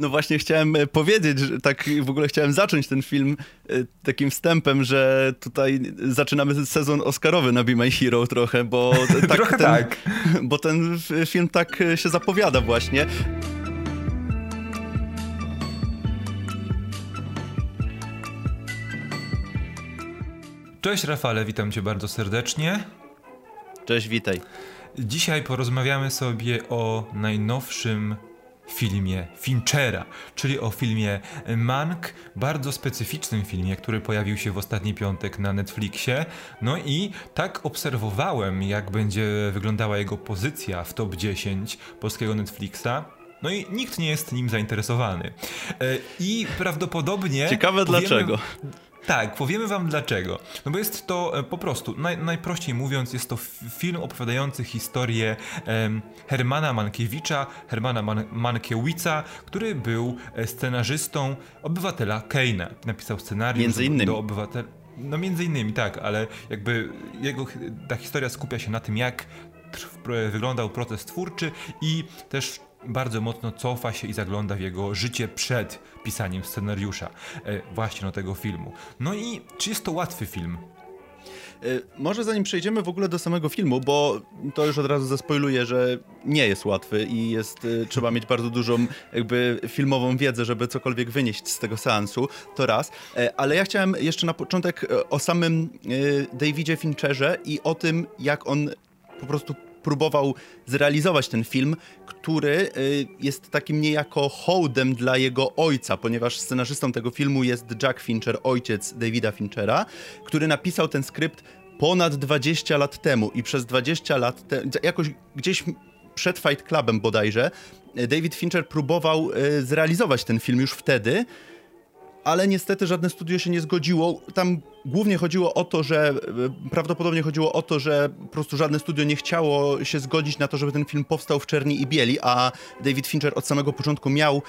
No właśnie chciałem e, powiedzieć, że tak w ogóle chciałem zacząć ten film e, takim wstępem, że tutaj zaczynamy sezon Oscarowy na Be My Hero trochę, bo tak, trochę ten, tak. bo ten film tak e, się zapowiada właśnie. Cześć Rafale, witam cię bardzo serdecznie. Cześć, witaj. Dzisiaj porozmawiamy sobie o najnowszym filmie Finchera, czyli o filmie Mank, bardzo specyficznym filmie, który pojawił się w ostatni piątek na Netflixie. No i tak obserwowałem, jak będzie wyglądała jego pozycja w top 10 polskiego Netflixa. No i nikt nie jest nim zainteresowany. E, I prawdopodobnie. Ciekawe powiemy, dlaczego. Tak, powiemy wam dlaczego. No bo jest to e, po prostu, naj, najprościej mówiąc, jest to film opowiadający historię um, Hermana Mankiewicza, Hermana Man Mankiewica, który był e, scenarzystą obywatela Keina. Napisał scenariusz Między innymi. do obywatela. No między innymi, tak, ale jakby jego, ta historia skupia się na tym, jak wyglądał proces twórczy i też bardzo mocno cofa się i zagląda w jego życie przed pisaniem scenariusza e, właśnie do tego filmu. No i czy jest to łatwy film? E, może zanim przejdziemy w ogóle do samego filmu, bo to już od razu zaspoiluję, że nie jest łatwy i jest, e, trzeba mieć bardzo dużą jakby filmową wiedzę, żeby cokolwiek wynieść z tego seansu, to raz. Ale ja chciałem jeszcze na początek o samym Davidzie Fincherze i o tym, jak on po prostu próbował zrealizować ten film, który y, jest takim niejako hołdem dla jego ojca, ponieważ scenarzystą tego filmu jest Jack Fincher, ojciec Davida Finchera, który napisał ten skrypt ponad 20 lat temu i przez 20 lat, te, jakoś gdzieś przed Fight Clubem bodajże, David Fincher próbował y, zrealizować ten film już wtedy, ale niestety żadne studio się nie zgodziło. Tam głównie chodziło o to, że e, prawdopodobnie chodziło o to, że po prostu żadne studio nie chciało się zgodzić na to, żeby ten film powstał w czerni i bieli, a David Fincher od samego początku miał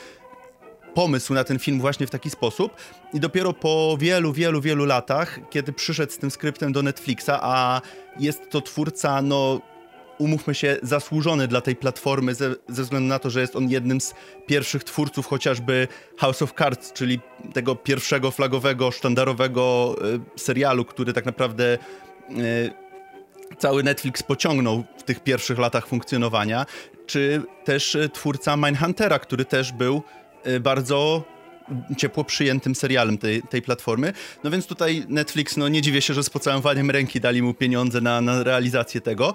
pomysł na ten film właśnie w taki sposób i dopiero po wielu, wielu, wielu latach, kiedy przyszedł z tym skryptem do Netflixa, a jest to twórca, no umówmy się, zasłużony dla tej platformy ze, ze, względu na to, że jest on jednym z pierwszych twórców chociażby House of Cards, czyli tego pierwszego flagowego, sztandarowego y, serialu, który tak naprawdę y, cały Netflix pociągnął w tych pierwszych latach funkcjonowania, czy też y, twórca Mindhuntera, który też był bardzo ciepło przyjętym serialem tej, tej platformy. No więc tutaj Netflix, no nie dziwię się, że z pocałowaniem ręki dali mu pieniądze na, na realizację tego.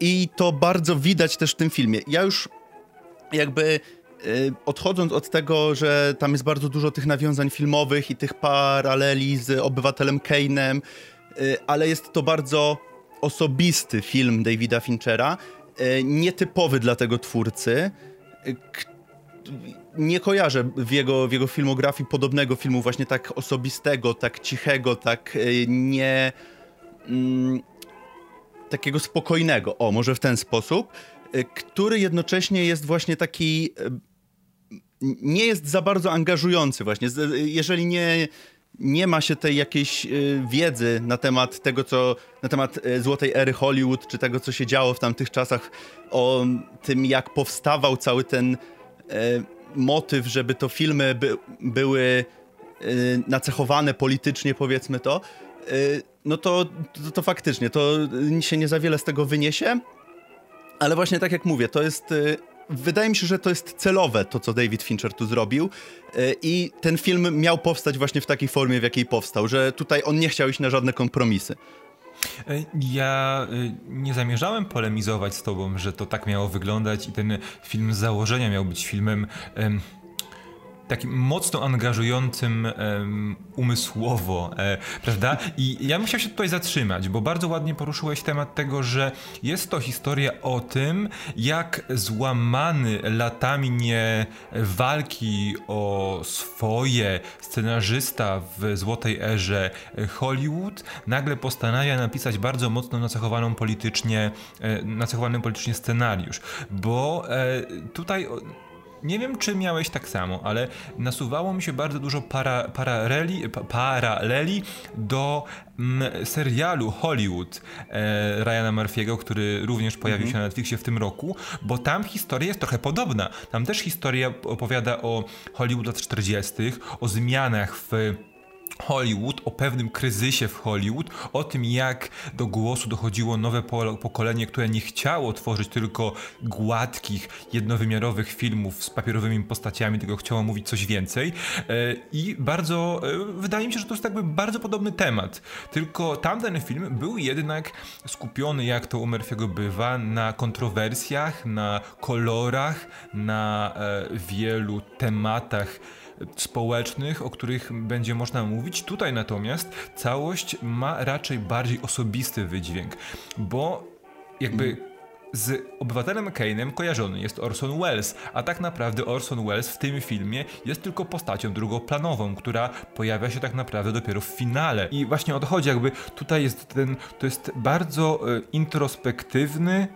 I to bardzo widać też w tym filmie. Ja już jakby y, odchodząc od tego, że tam jest bardzo dużo tych nawiązań filmowych i tych paraleli z obywatelem Kane'em, y, ale jest to bardzo osobisty film Davida Finchera, y, nietypowy dla tego twórcy. Nie kojarzę w jego, w jego filmografii podobnego filmu, właśnie tak osobistego, tak cichego, tak nie. Mm, takiego spokojnego, o, może w ten sposób, y, który jednocześnie jest właśnie taki y, nie jest za bardzo angażujący właśnie. Jeżeli nie, nie ma się tej jakiejś wiedzy na temat tego, co na temat złotej ery Hollywood, czy tego, co się działo w tamtych czasach, o tym, jak powstawał cały ten motyw, żeby to filmy by, były nacechowane politycznie, powiedzmy to, no to, to, to, faktycznie, to się nie za wiele z tego wyniesie, ale właśnie tak jak mówię, to jest... Wydaje mi się, że to jest celowe, to co David Fincher tu zrobił. I ten film miał powstać właśnie w takiej formie, w jakiej powstał, że tutaj on nie chciał iść na żadne kompromisy. E, ja y, nie zamierzałem polemizować z tobą, że to tak miało wyglądać i ten film z założenia miał być filmem takim mocno angażującym um, umysłowo, e, prawda? I ja bym chciał się tutaj zatrzymać, bo bardzo ładnie poruszyłeś temat tego, że jest to historia o tym, jak złamany latami nie walki o swoje scenarzysta w złotej erze Hollywood nagle postanawia napisać bardzo mocno nacechowaną politycznie, e, nacechowany politycznie scenariusz, bo e, tutaj nie wiem, czy miałeś tak samo, ale nasuwało mi się bardzo dużo para, paraleli, paraleli do mm, serialu Hollywood e, Ryana Murphy'ego, który również pojawił się na Netflixie w tym roku, bo tam historia jest trochę podobna. Tam też historia opowiada o Hollywood lat 40., o zmianach w Hollywood, o pewnym kryzysie w Hollywood, o tym jak do głosu dochodziło nowe pokolenie, które nie chciało tworzyć tylko gładkich, jednowymiarowych filmów z papierowymi postaciami, tylko chciało mówić coś więcej. E, I bardzo, e, wydaje mi się, że to jest jakby bardzo podobny temat. Tylko tamten film był jednak skupiony, jak to u Murphy'ego bywa, na kontrowersjach, na kolorach, na e, wielu tematach społecznych, o których będzie można mówić. Tutaj natomiast całość ma raczej bardziej osobisty wydźwięk, bo jakby z obywatelem Kane'em kojarzony jest Orson Welles, a tak naprawdę Orson Welles w tym filmie jest tylko postacią drugoplanową, która pojawia się tak naprawdę dopiero w finale. I właśnie o to chodzi, jakby tutaj jest ten, to jest bardzo e, introspektywny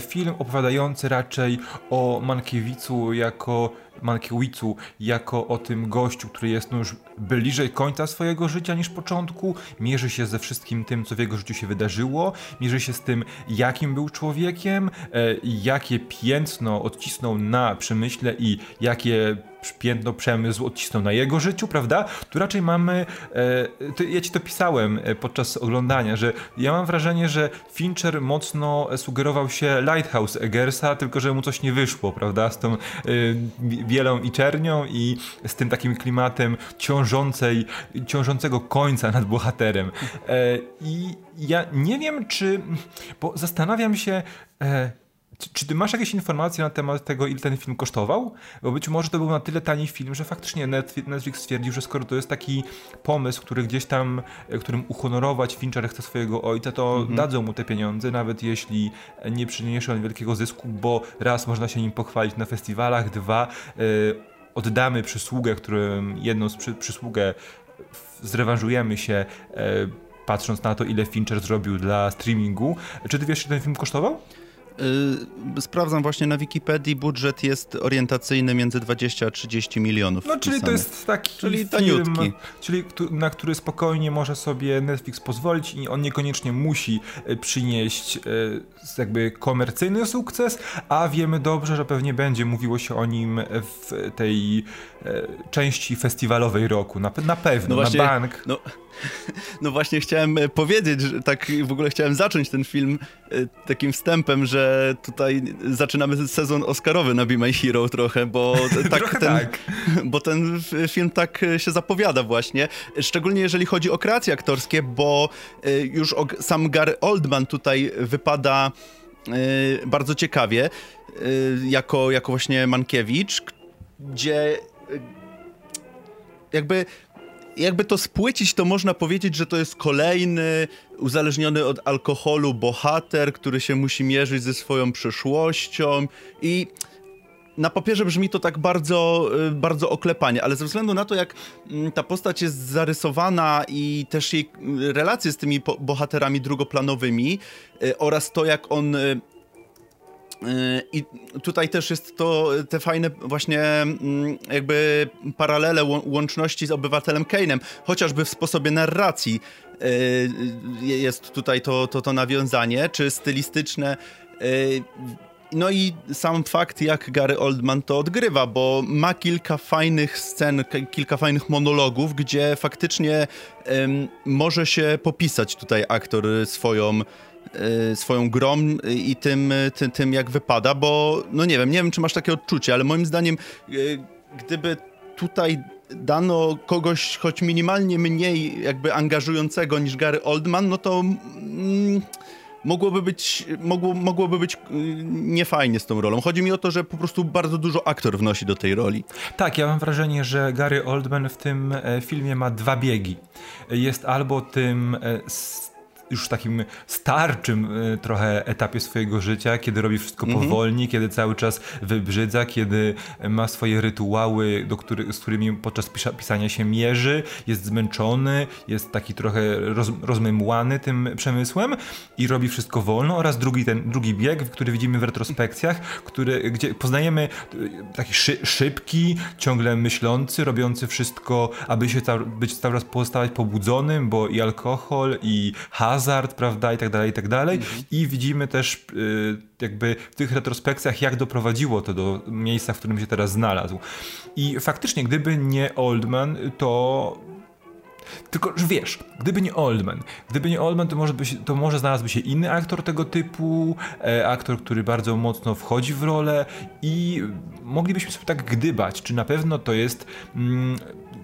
film opowiadający raczej o Mankiewicu jako Mankiewicu jako o tym gościu, który jest no już bliżej końca swojego życia niż początku, mierzy się ze wszystkim tym, co w jego życiu się wydarzyło, mierzy się z tym, jakim był człowiekiem, e, jakie piętno odcisnął na przemyśle i jakie piętno przemysł odcisnął na jego życiu, prawda? Tu raczej mamy, e, to, ja ci to pisałem e, podczas oglądania, że ja mam wrażenie, że Fincher mocno sugerował się Lighthouse Eggersa, tylko że mu coś nie wyszło, prawda? Z tą e, bielą i czernią i z tym takim klimatem ciążącej, ciążącego końca nad bohaterem. E, I ja nie wiem, czy, bo zastanawiam się, e, czy, ty masz jakieś informacje na temat tego, ile ten film kosztował? Bo być może to był na tyle tani film, że faktycznie Netflix stwierdził, że skoro to jest taki pomysł, który gdzieś tam, e, którym uhonorować Fincher chce swojego ojca, to mhm. dadzą mu te pieniądze, nawet jeśli nie przyniesie on wielkiego zysku, bo raz można się nim pochwalić na festiwalach, dwa yy, oddamy przysługę, którym jedną z przy, przysługę zrewanżujemy się yy, patrząc na to, ile Fincher zrobił dla streamingu. Czy ty wiesz, ile ten film kosztował? Yy, sprawdzam właśnie na Wikipedii, budżet jest orientacyjny między 20 a 30 milionów. No, czyli to jest taki czyli taniutki. Film, czyli na który spokojnie może sobie Netflix pozwolić i on niekoniecznie musi e, przynieść e, jakby komercyjny sukces, a wiemy dobrze, że pewnie będzie mówiło się o nim w tej części festiwalowej roku. Na, na pewno, no właśnie, na bank. No no właśnie chciałem e, powiedzieć, że tak w ogóle chciałem zacząć ten film e, takim wstępem, że tutaj zaczynamy sezon Oscarowy na Be My Hero trochę, bo tak, trochę ten, tak. bo ten film tak e, się zapowiada właśnie, szczególnie jeżeli chodzi o kreacje aktorskie, bo już sam Gary Oldman tutaj wypada bardzo ciekawie, jako, jako właśnie Mankiewicz, gdzie jakby jakby to spłycić, to można powiedzieć, że to jest kolejny uzależniony od alkoholu bohater, który się musi mierzyć ze swoją przeszłością i na papierze brzmi to tak bardzo, y, bardzo oklepanie, ale ze względu na to, jak mm, ta postać jest zarysowana i też jej y, relacje z tymi bohaterami drugoplanowymi y, oraz to, jak on i tutaj też jest to te fajne właśnie mm, jakby paralele łączności z obywatelem Kane'em, chociażby w sposobie narracji y, jest tutaj to, to, to nawiązanie, czy stylistyczne. Y, no i sam fakt, jak Gary Oldman to odgrywa, bo ma kilka fajnych scen, kilka fajnych monologów, gdzie faktycznie może się popisać tutaj aktor swoją Y, swoją grą i tym, tym, tym, jak wypada, bo no nie wiem, nie wiem, czy masz takie odczucie, ale moim zdaniem, y, gdyby tutaj dano kogoś choć minimalnie mniej jakby angażującego niż Gary Oldman, no to mm, mogłoby być, mogło, mogłoby być y, niefajnie z tą rolą. Chodzi mi o to, że po prostu bardzo dużo aktor wnosi do tej roli. Tak, ja mam wrażenie, że Gary Oldman w tym e, filmie ma dwa biegi. Jest albo tym już takim starczym e, trochę etapie swojego życia, kiedy robi wszystko mhm. powolnie, kiedy cały czas wybrzydza, kiedy ma swoje rytuały, do który, z którymi podczas pisa pisania się mierzy, jest zmęczony, jest taki trochę roz, rozmymłany tym przemysłem i robi wszystko wolno oraz drugi ten drugi bieg, który widzimy w retrospekcjach, który, gdzie poznajemy e, taki szy, szybki, ciągle myślący, robiący wszystko, aby się być cały czas pozostawać pobudzonym, bo i alkohol, i hazard, prawda, i tak dalej, i tak dalej. Mhm. I widzimy też y, jakby w tych retrospekcjach, jak doprowadziło to do miejsca, w którym się teraz znalazł. I faktycznie, gdyby nie Oldman, to tylko, że wiesz, gdyby nie Oldman, gdyby nie Oldman, to może, by się, to może znalazłby się inny aktor tego typu, e, aktor, który bardzo mocno wchodzi w rolę i moglibyśmy sobie tak gdybać, czy na pewno to jest, mm,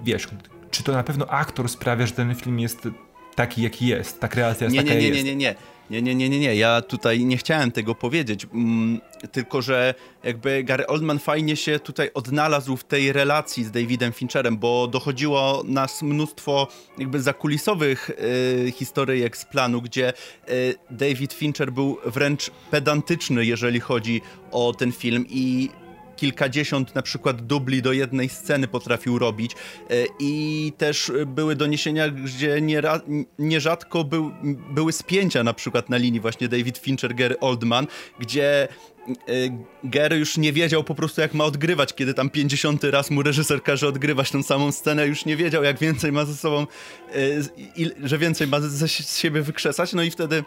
wiesz, czy to na pewno aktor sprawia, że ten film jest taki, jaki jest, ta kreacja jest nie, taka, nie, nie, jest. Nie, nie, nie, nie. Nie, nie, nie, nie, ja tutaj nie chciałem tego powiedzieć, mm, tylko że jakby Gary Oldman fajnie się tutaj odnalazł w tej relacji z Davidem Fincherem, bo dochodziło nas mnóstwo jakby zakulisowych y, historyjek z planu, gdzie y, David Fincher był wręcz pedantyczny, jeżeli chodzi o ten film i kilkadziesiąt na przykład dubli do jednej sceny potrafił robić. E, i też były doniesienia, gdzie nierzadko był, były spięcia na przykład na linii właśnie David Fincher, Gary Oldman, gdzie e, Gary już nie wiedział po prostu jak ma odgrywać, kiedy tam 50 raz mu reżyser każe odgrywać tą samą scenę, już nie wiedział jak więcej ma ze sobą, e, że więcej ma ze siebie wykrzesać, no i wtedy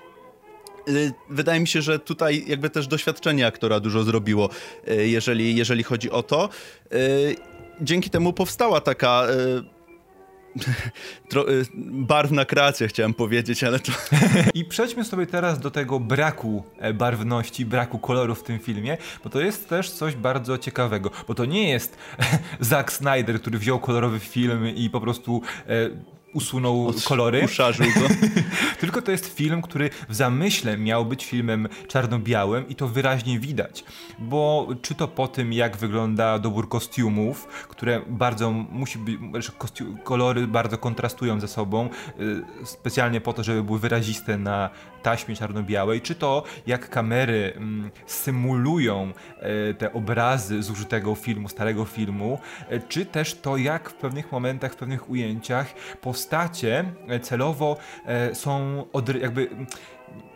wydaje mi się, że tutaj jakby też doświadczenie aktora dużo zrobiło, y, jeżeli, jeżeli chodzi o to. Y, dzięki temu powstała taka barwna kreacja, chciałem powiedzieć, ale to... I przejdźmy sobie teraz do tego braku e, barwności, braku koloru w tym filmie, bo to jest też coś bardzo ciekawego, bo to nie jest Zack Snyder, który wziął kolorowy film i po prostu e, usunął Od, kolory. Uszarzył go. Tylko to jest film, który w zamyśle miał być filmem czarno-białym i to wyraźnie widać. Bo czy to po tym, jak wygląda dobór kostiumów, które bardzo musi być, kolory bardzo kontrastują ze sobą, y, specjalnie po to, żeby były wyraziste na taśmie czarno-białej, czy to jak kamery mm, symulują e, te obrazy zużytego filmu, starego filmu, e, czy też to jak w pewnych momentach, w pewnych ujęciach postacie e, celowo są jakby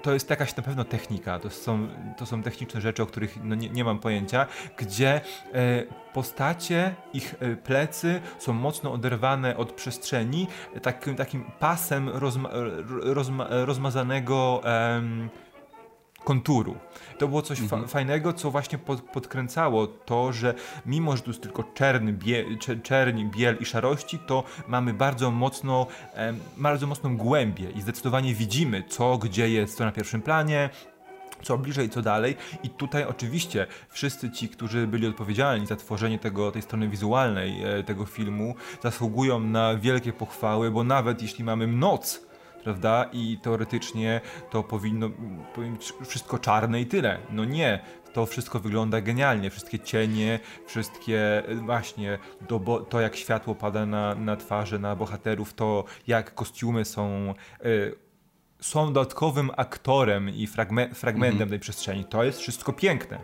to jest jakaś na pewno technika, to są, to są techniczne rzeczy, o których no nie, nie mam pojęcia, gdzie e, postacie, ich e, plecy są mocno oderwane od przestrzeni, takim, takim pasem rozma, rozmazanego konturu. To było coś mhm. fa fajnego, co właśnie pod, podkręcało to, że mimo, że tu jest tylko czerny, bie, czerni, biel i szarości, to mamy bardzo mocno, em, bardzo mocną głębię i zdecydowanie widzimy, co gdzie jest, co na pierwszym planie, co bliżej, co dalej. I tutaj oczywiście wszyscy ci, którzy byli odpowiedzialni za tworzenie tego, tej strony wizualnej e, tego filmu, zasługują na wielkie pochwały, bo nawet jeśli mamy noc prawda? I teoretycznie to powinno, być wszystko czarne i tyle. No nie, to wszystko wygląda genialnie. Wszystkie cienie, wszystkie właśnie do, to, jak światło pada na, na twarze, na bohaterów, to jak kostiumy są. Y, są dodatkowym aktorem i fragme, fragmentem mhm. tej przestrzeni. To jest wszystko piękne.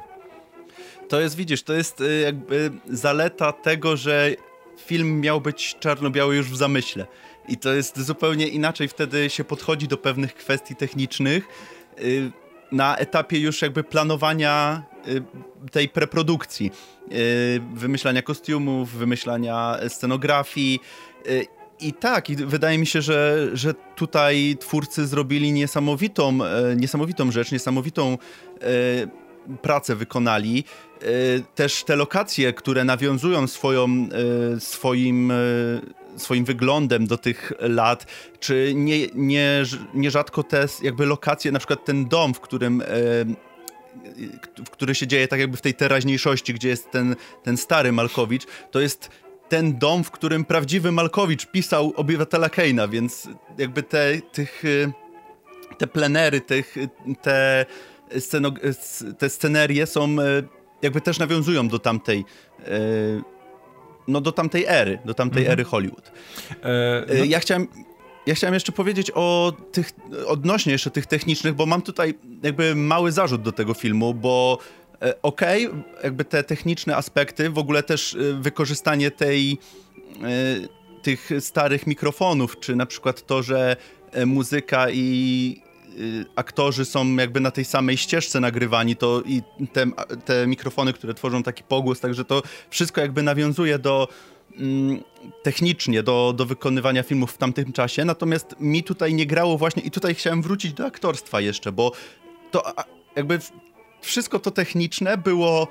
To jest, widzisz, to jest y, jakby zaleta tego, że film miał być czarno-biały już w zamyśle. I to jest zupełnie inaczej wtedy się podchodzi do pewnych kwestii technicznych y, na etapie już jakby planowania y, tej preprodukcji, y, wymyślania kostiumów, wymyślania scenografii. I tak, i wydaje mi się, że, że tutaj twórcy zrobili niesamowitą, niesamowitą rzecz, niesamowitą pracę wykonali. Też te lokacje, które nawiązują swoją, swoim swoim wyglądem do tych lat, czy nie, nie, nierzadko te jakby lokacje, na przykład ten dom, w którym e, w który się dzieje tak jakby w tej teraźniejszości, gdzie jest ten, ten stary Malkowicz, to jest ten dom, w którym prawdziwy Malkowicz pisał Obywatela Keina, więc jakby te, tych, e, te plenery, tych, te, sceno, te scenerie są e, jakby też nawiązują do tamtej no do tamtej ery, do tamtej mhm. ery Hollywood. E, no. Ja chciałem ja chciałem jeszcze powiedzieć o tych, odnośnie jeszcze tych technicznych, bo mam tutaj jakby mały zarzut do tego filmu, bo e, okej, okay, jakby te techniczne aspekty, w ogóle też e, wykorzystanie tej, e, tych starych mikrofonów, czy na przykład to, że muzyka i aktorzy są jakby na tej samej ścieżce nagrywani, to i te, te mikrofony, które tworzą taki pogłos, także to wszystko jakby nawiązuje do Mm, technicznie do, do wykonywania filmów w tamtym czasie, natomiast mi tutaj nie grało właśnie i tutaj chciałem wrócić do aktorstwa jeszcze, bo to jakby wszystko to techniczne było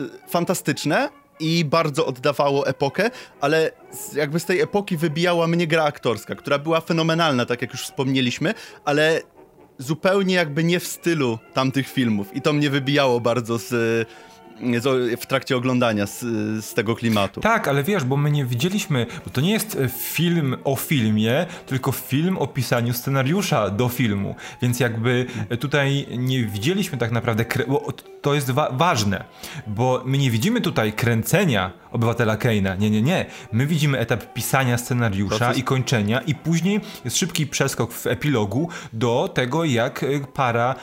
y, fantastyczne i bardzo oddawało epokę, ale jakby z tej epoki wybijała mnie gra aktorska, która była fenomenalna, tak jak już wspomnieliśmy, ale zupełnie jakby nie w stylu tamtych filmów. I to mnie wybijało bardzo z w trakcie oglądania z, z, tego klimatu. Tak, ale wiesz, bo my nie widzieliśmy, bo to nie jest e, film o filmie, tylko film o pisaniu scenariusza do filmu, więc jakby e, tutaj nie widzieliśmy tak naprawdę, bo to jest wa ważne, bo my nie widzimy tutaj kręcenia obywatela Keina, nie, nie, nie. My widzimy etap pisania scenariusza Proces. i kończenia i później jest szybki przeskok w epilogu do tego, jak e, para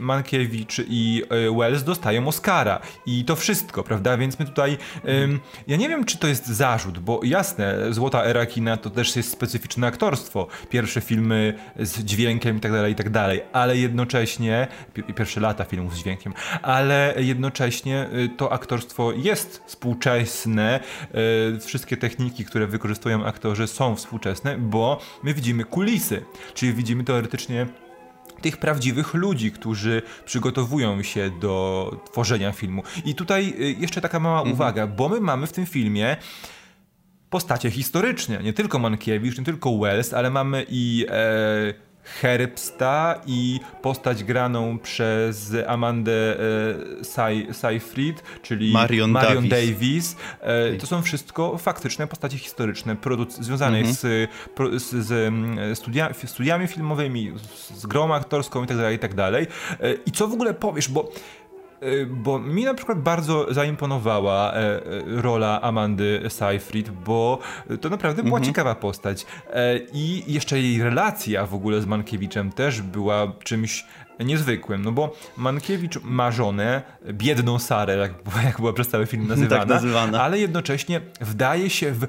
Mankiewicz i Wells dostają Oscar Oscara. I to wszystko, prawda? Więc my tutaj, ym, ja nie wiem, czy to jest zarzut, bo jasne, Złota Era Kina to też jest specyficzne aktorstwo, pierwsze filmy z dźwiękiem i tak dalej, i tak dalej, ale jednocześnie, pierwsze lata filmów z dźwiękiem, ale jednocześnie y, to aktorstwo jest współczesne, y, wszystkie techniki, które wykorzystują aktorzy są współczesne, bo my widzimy kulisy, czyli widzimy teoretycznie tych prawdziwych ludzi, którzy przygotowują się do tworzenia filmu. I tutaj y, jeszcze taka mała mhm. uwaga, bo my mamy w tym filmie postacie historyczne, nie tylko Mankiewicz, nie tylko Wells, ale mamy i e, Herbsta i postać graną przez Amandę e, Seyfried, czyli Marion, Marion Davis. Davis. E, to są wszystko faktyczne postacie historyczne, związane mhm. z, z, z mm, studia, studiami filmowymi, z grą aktorską itd., tak itd. Tak e, I co w ogóle powiesz, bo bo mi na przykład bardzo zaimponowała e, e, rola Amandy Seyfried, bo to naprawdę była mhm. ciekawa postać. E, I jeszcze jej relacja w ogóle z Mankiewiczem też była czymś niezwykłym, no bo Mankiewicz ma żonę, biedną Sarę, jak, jak była przez cały film nazywana, tak nazywana, ale jednocześnie wdaje się w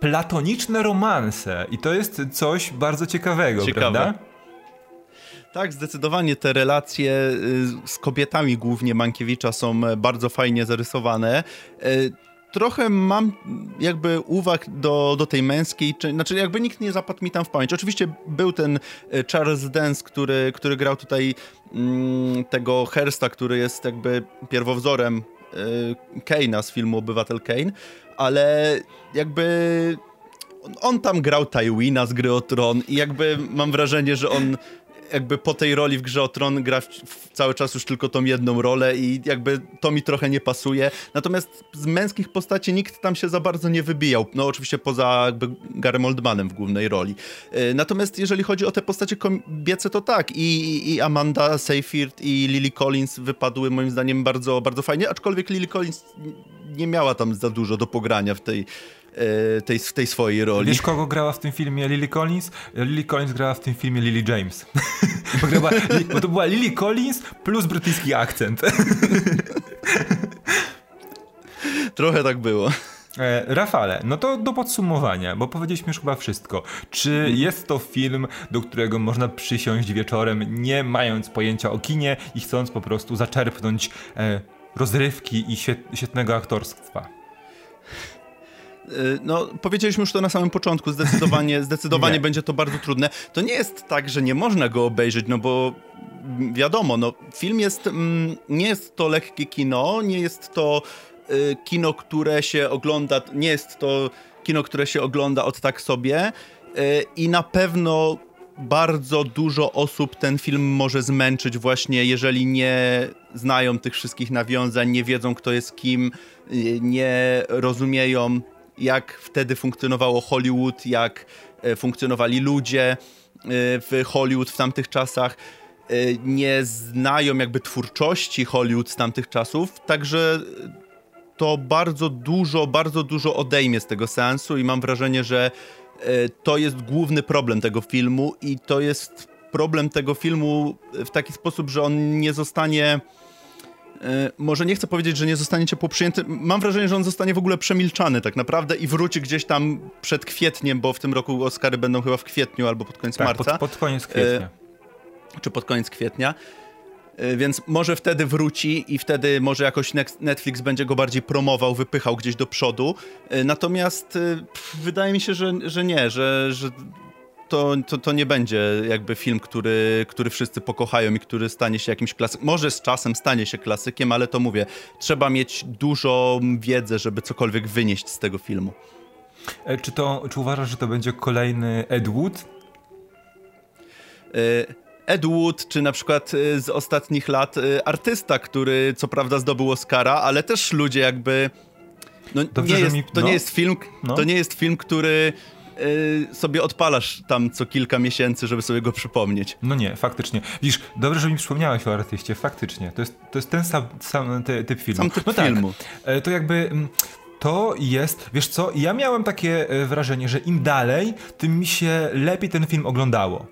platoniczne romanse i to jest coś bardzo ciekawego, Ciekawe. prawda? Tak, zdecydowanie te relacje y, z kobietami głównie Mankiewicza są e, bardzo fajnie zarysowane. E, trochę mam jakby uwag do, do tej męskiej, czy, znaczy jakby nikt nie zapadł mi tam w pamięć. Oczywiście był ten e, Charles Dance, który, który grał tutaj mm, tego Hersta, który jest jakby pierwowzorem y, Kane'a z filmu Obywatel Kane, ale jakby on tam grał Tywina z gry o Tron i jakby mam wrażenie, że on jakby po tej roli w Grze o Tron gra w, w cały czas już tylko tą jedną rolę i jakby to mi trochę nie pasuje. Natomiast z męskich postaci nikt tam się za bardzo nie wybijał. No oczywiście poza jakby Garem Oldmanem w głównej roli. E, natomiast jeżeli chodzi o te postacie kobiece, to tak. I, i Amanda Seyfried i Lily Collins wypadły moim zdaniem bardzo, bardzo fajnie, aczkolwiek Lily Collins nie miała tam za dużo do pogrania w tej tej, w tej swojej roli. Wiesz, kogo grała w tym filmie Lily Collins? Lily Collins grała w tym filmie Lily James. bo, grała, bo to była Lily Collins plus brytyjski akcent. Trochę tak było. E, Rafale, no to do podsumowania, bo powiedzieliśmy już chyba wszystko. Czy mhm. jest to film, do którego można przysiąść wieczorem, nie mając pojęcia o kinie i chcąc po prostu zaczerpnąć e, rozrywki i świetnego aktorstwa? Y, no, powiedzieliśmy już to na samym początku, zdecydowanie, zdecydowanie będzie to bardzo trudne. To nie jest tak, że nie można go obejrzeć, no bo wiadomo, no, film jest, mm, nie jest to lekkie kino, nie jest to y, kino, które się ogląda, nie jest to kino, które się ogląda od tak sobie y, i na pewno bardzo dużo osób ten film może zmęczyć właśnie, jeżeli nie znają tych wszystkich nawiązań, nie wiedzą kto jest kim, nie rozumieją jak wtedy funkcjonowało Hollywood, jak e, funkcjonowali ludzie e, w Hollywood w tamtych czasach. E, nie znają jakby twórczości Hollywood z tamtych czasów, także to bardzo dużo, bardzo dużo odejmie z tego seansu i mam wrażenie, że to jest główny problem tego filmu i to jest problem tego filmu w taki sposób, że on nie zostanie może nie chcę powiedzieć, że nie zostanie ciepło przyjęty. Mam wrażenie, że on zostanie w ogóle przemilczany tak naprawdę i wróci gdzieś tam przed kwietniem, bo w tym roku Oscary będą chyba w kwietniu albo pod koniec tak, marca. Pod, pod koniec kwietnia. E, czy pod koniec kwietnia. E, więc może wtedy wróci i wtedy może jakoś Netflix będzie go bardziej promował, wypychał gdzieś do przodu. Natomiast wydaje mi się, że, że nie, że, że to, to, to nie będzie jakby film, który, który wszyscy pokochają i który stanie się jakimś klasykiem. Może z czasem stanie się klasykiem, ale to mówię, trzeba mieć dużo wiedzy, żeby cokolwiek wynieść z tego filmu. E, czy, to, czy uważasz, że to będzie kolejny Ed Wood? E, Ed Wood, czy na przykład e, z ostatnich lat artysta, który co prawda zdobył Oscara, ale też ludzie jakby... No, Dobrze, nie jest, mi... To no. nie jest film, no. to nie jest film, który Y, sobie odpalasz tam co kilka miesięcy, żeby sobie go przypomnieć. No nie, faktycznie. Widzisz, dobrze, że mi przypomniałeś o artyście, faktycznie. To jest, to jest ten sam, sam typ filmu. Sam typ no tak, filmu. Tak, to jakby mm, to jest, wiesz co, ja miałem takie e, wrażenie, że im dalej, tym mi się lepiej ten film oglądało.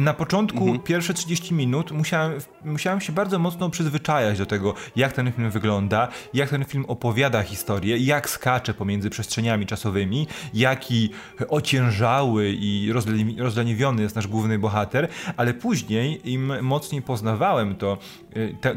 Na początku, mhm. pierwsze 30 minut, musiałem, musiałem się bardzo mocno przyzwyczajać do tego, jak ten film wygląda, jak ten film opowiada historię, jak skacze pomiędzy przestrzeniami czasowymi, jaki ociężały i rozleniwiony jest nasz główny bohater, ale później, im mocniej poznawałem to,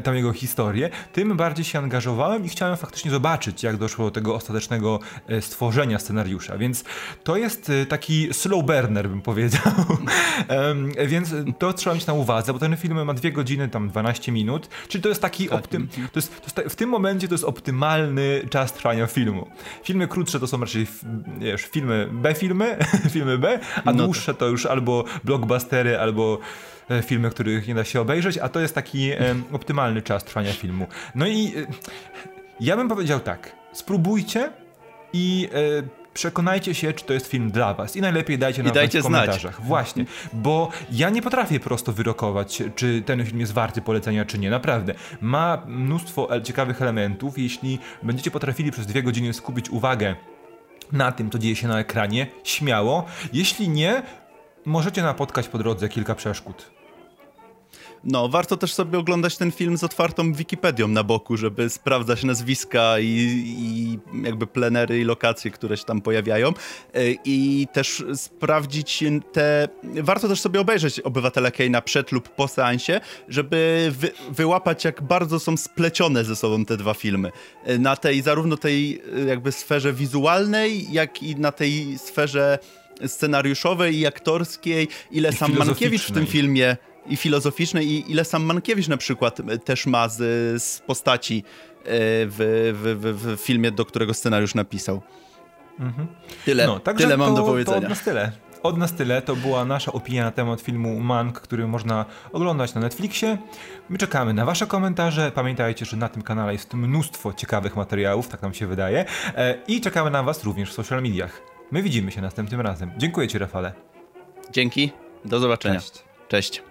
tę jego historię, tym bardziej się angażowałem i chciałem faktycznie zobaczyć, jak doszło do tego ostatecznego e, stworzenia scenariusza. Więc to jest y, taki slow burner, bym powiedział. Więc to trzeba mieć na uwadze, bo ten film ma dwie godziny, tam 12 minut, czyli to jest taki tak. optym... To jest, to jest, w tym momencie to jest optymalny czas trwania filmu. Filmy krótsze to są raczej wiesz, filmy B-filmy, filmy B, a no dłuższe to już albo blockbustery, albo filmy, których nie da się obejrzeć, a to jest taki optymalny czas trwania filmu. No i e, ja bym powiedział tak, spróbujcie i e, przekonajcie się, czy to jest film dla was i najlepiej dajcie nam w komentarzach. Znać. Właśnie, bo ja nie potrafię prosto wyrokować, czy ten film jest warty polecenia, czy nie. Naprawdę. Ma mnóstwo ciekawych elementów. Jeśli będziecie potrafili przez dwie godziny skupić uwagę na tym, co dzieje się na ekranie, śmiało. Jeśli nie, możecie napotkać po drodze kilka przeszkód. No, warto też sobie oglądać ten film z otwartą Wikipedią na boku, żeby sprawdzać nazwiska i, i jakby plenery i lokacje, które się tam pojawiają. E, I też sprawdzić te... Warto też sobie obejrzeć Obywatela Keina przed lub po seansie, żeby wy, wyłapać, jak bardzo są splecione ze sobą te dwa filmy. E, na tej, zarówno tej e, jakby sferze wizualnej, jak i na tej sferze scenariuszowej i aktorskiej. Ile I sam Mankiewicz w tym filmie i filozoficzne i ile sam Mankiewicz na przykład e, też ma z, z postaci e, w, w, w, filmie, do którego scenariusz napisał. Mhm. Tyle, no, tyle mam to, do powiedzenia. To od nas tyle. Od nas tyle. To była nasza opinia na temat filmu Mank, który można oglądać na Netflixie. My czekamy na wasze komentarze. Pamiętajcie, że na tym kanale jest mnóstwo ciekawych materiałów, tak nam się wydaje. E, I czekamy na was również w social mediach. My widzimy się następnym razem. Dziękuję ci, Rafale. Dzięki. Do zobaczenia. Cześć. Cześć.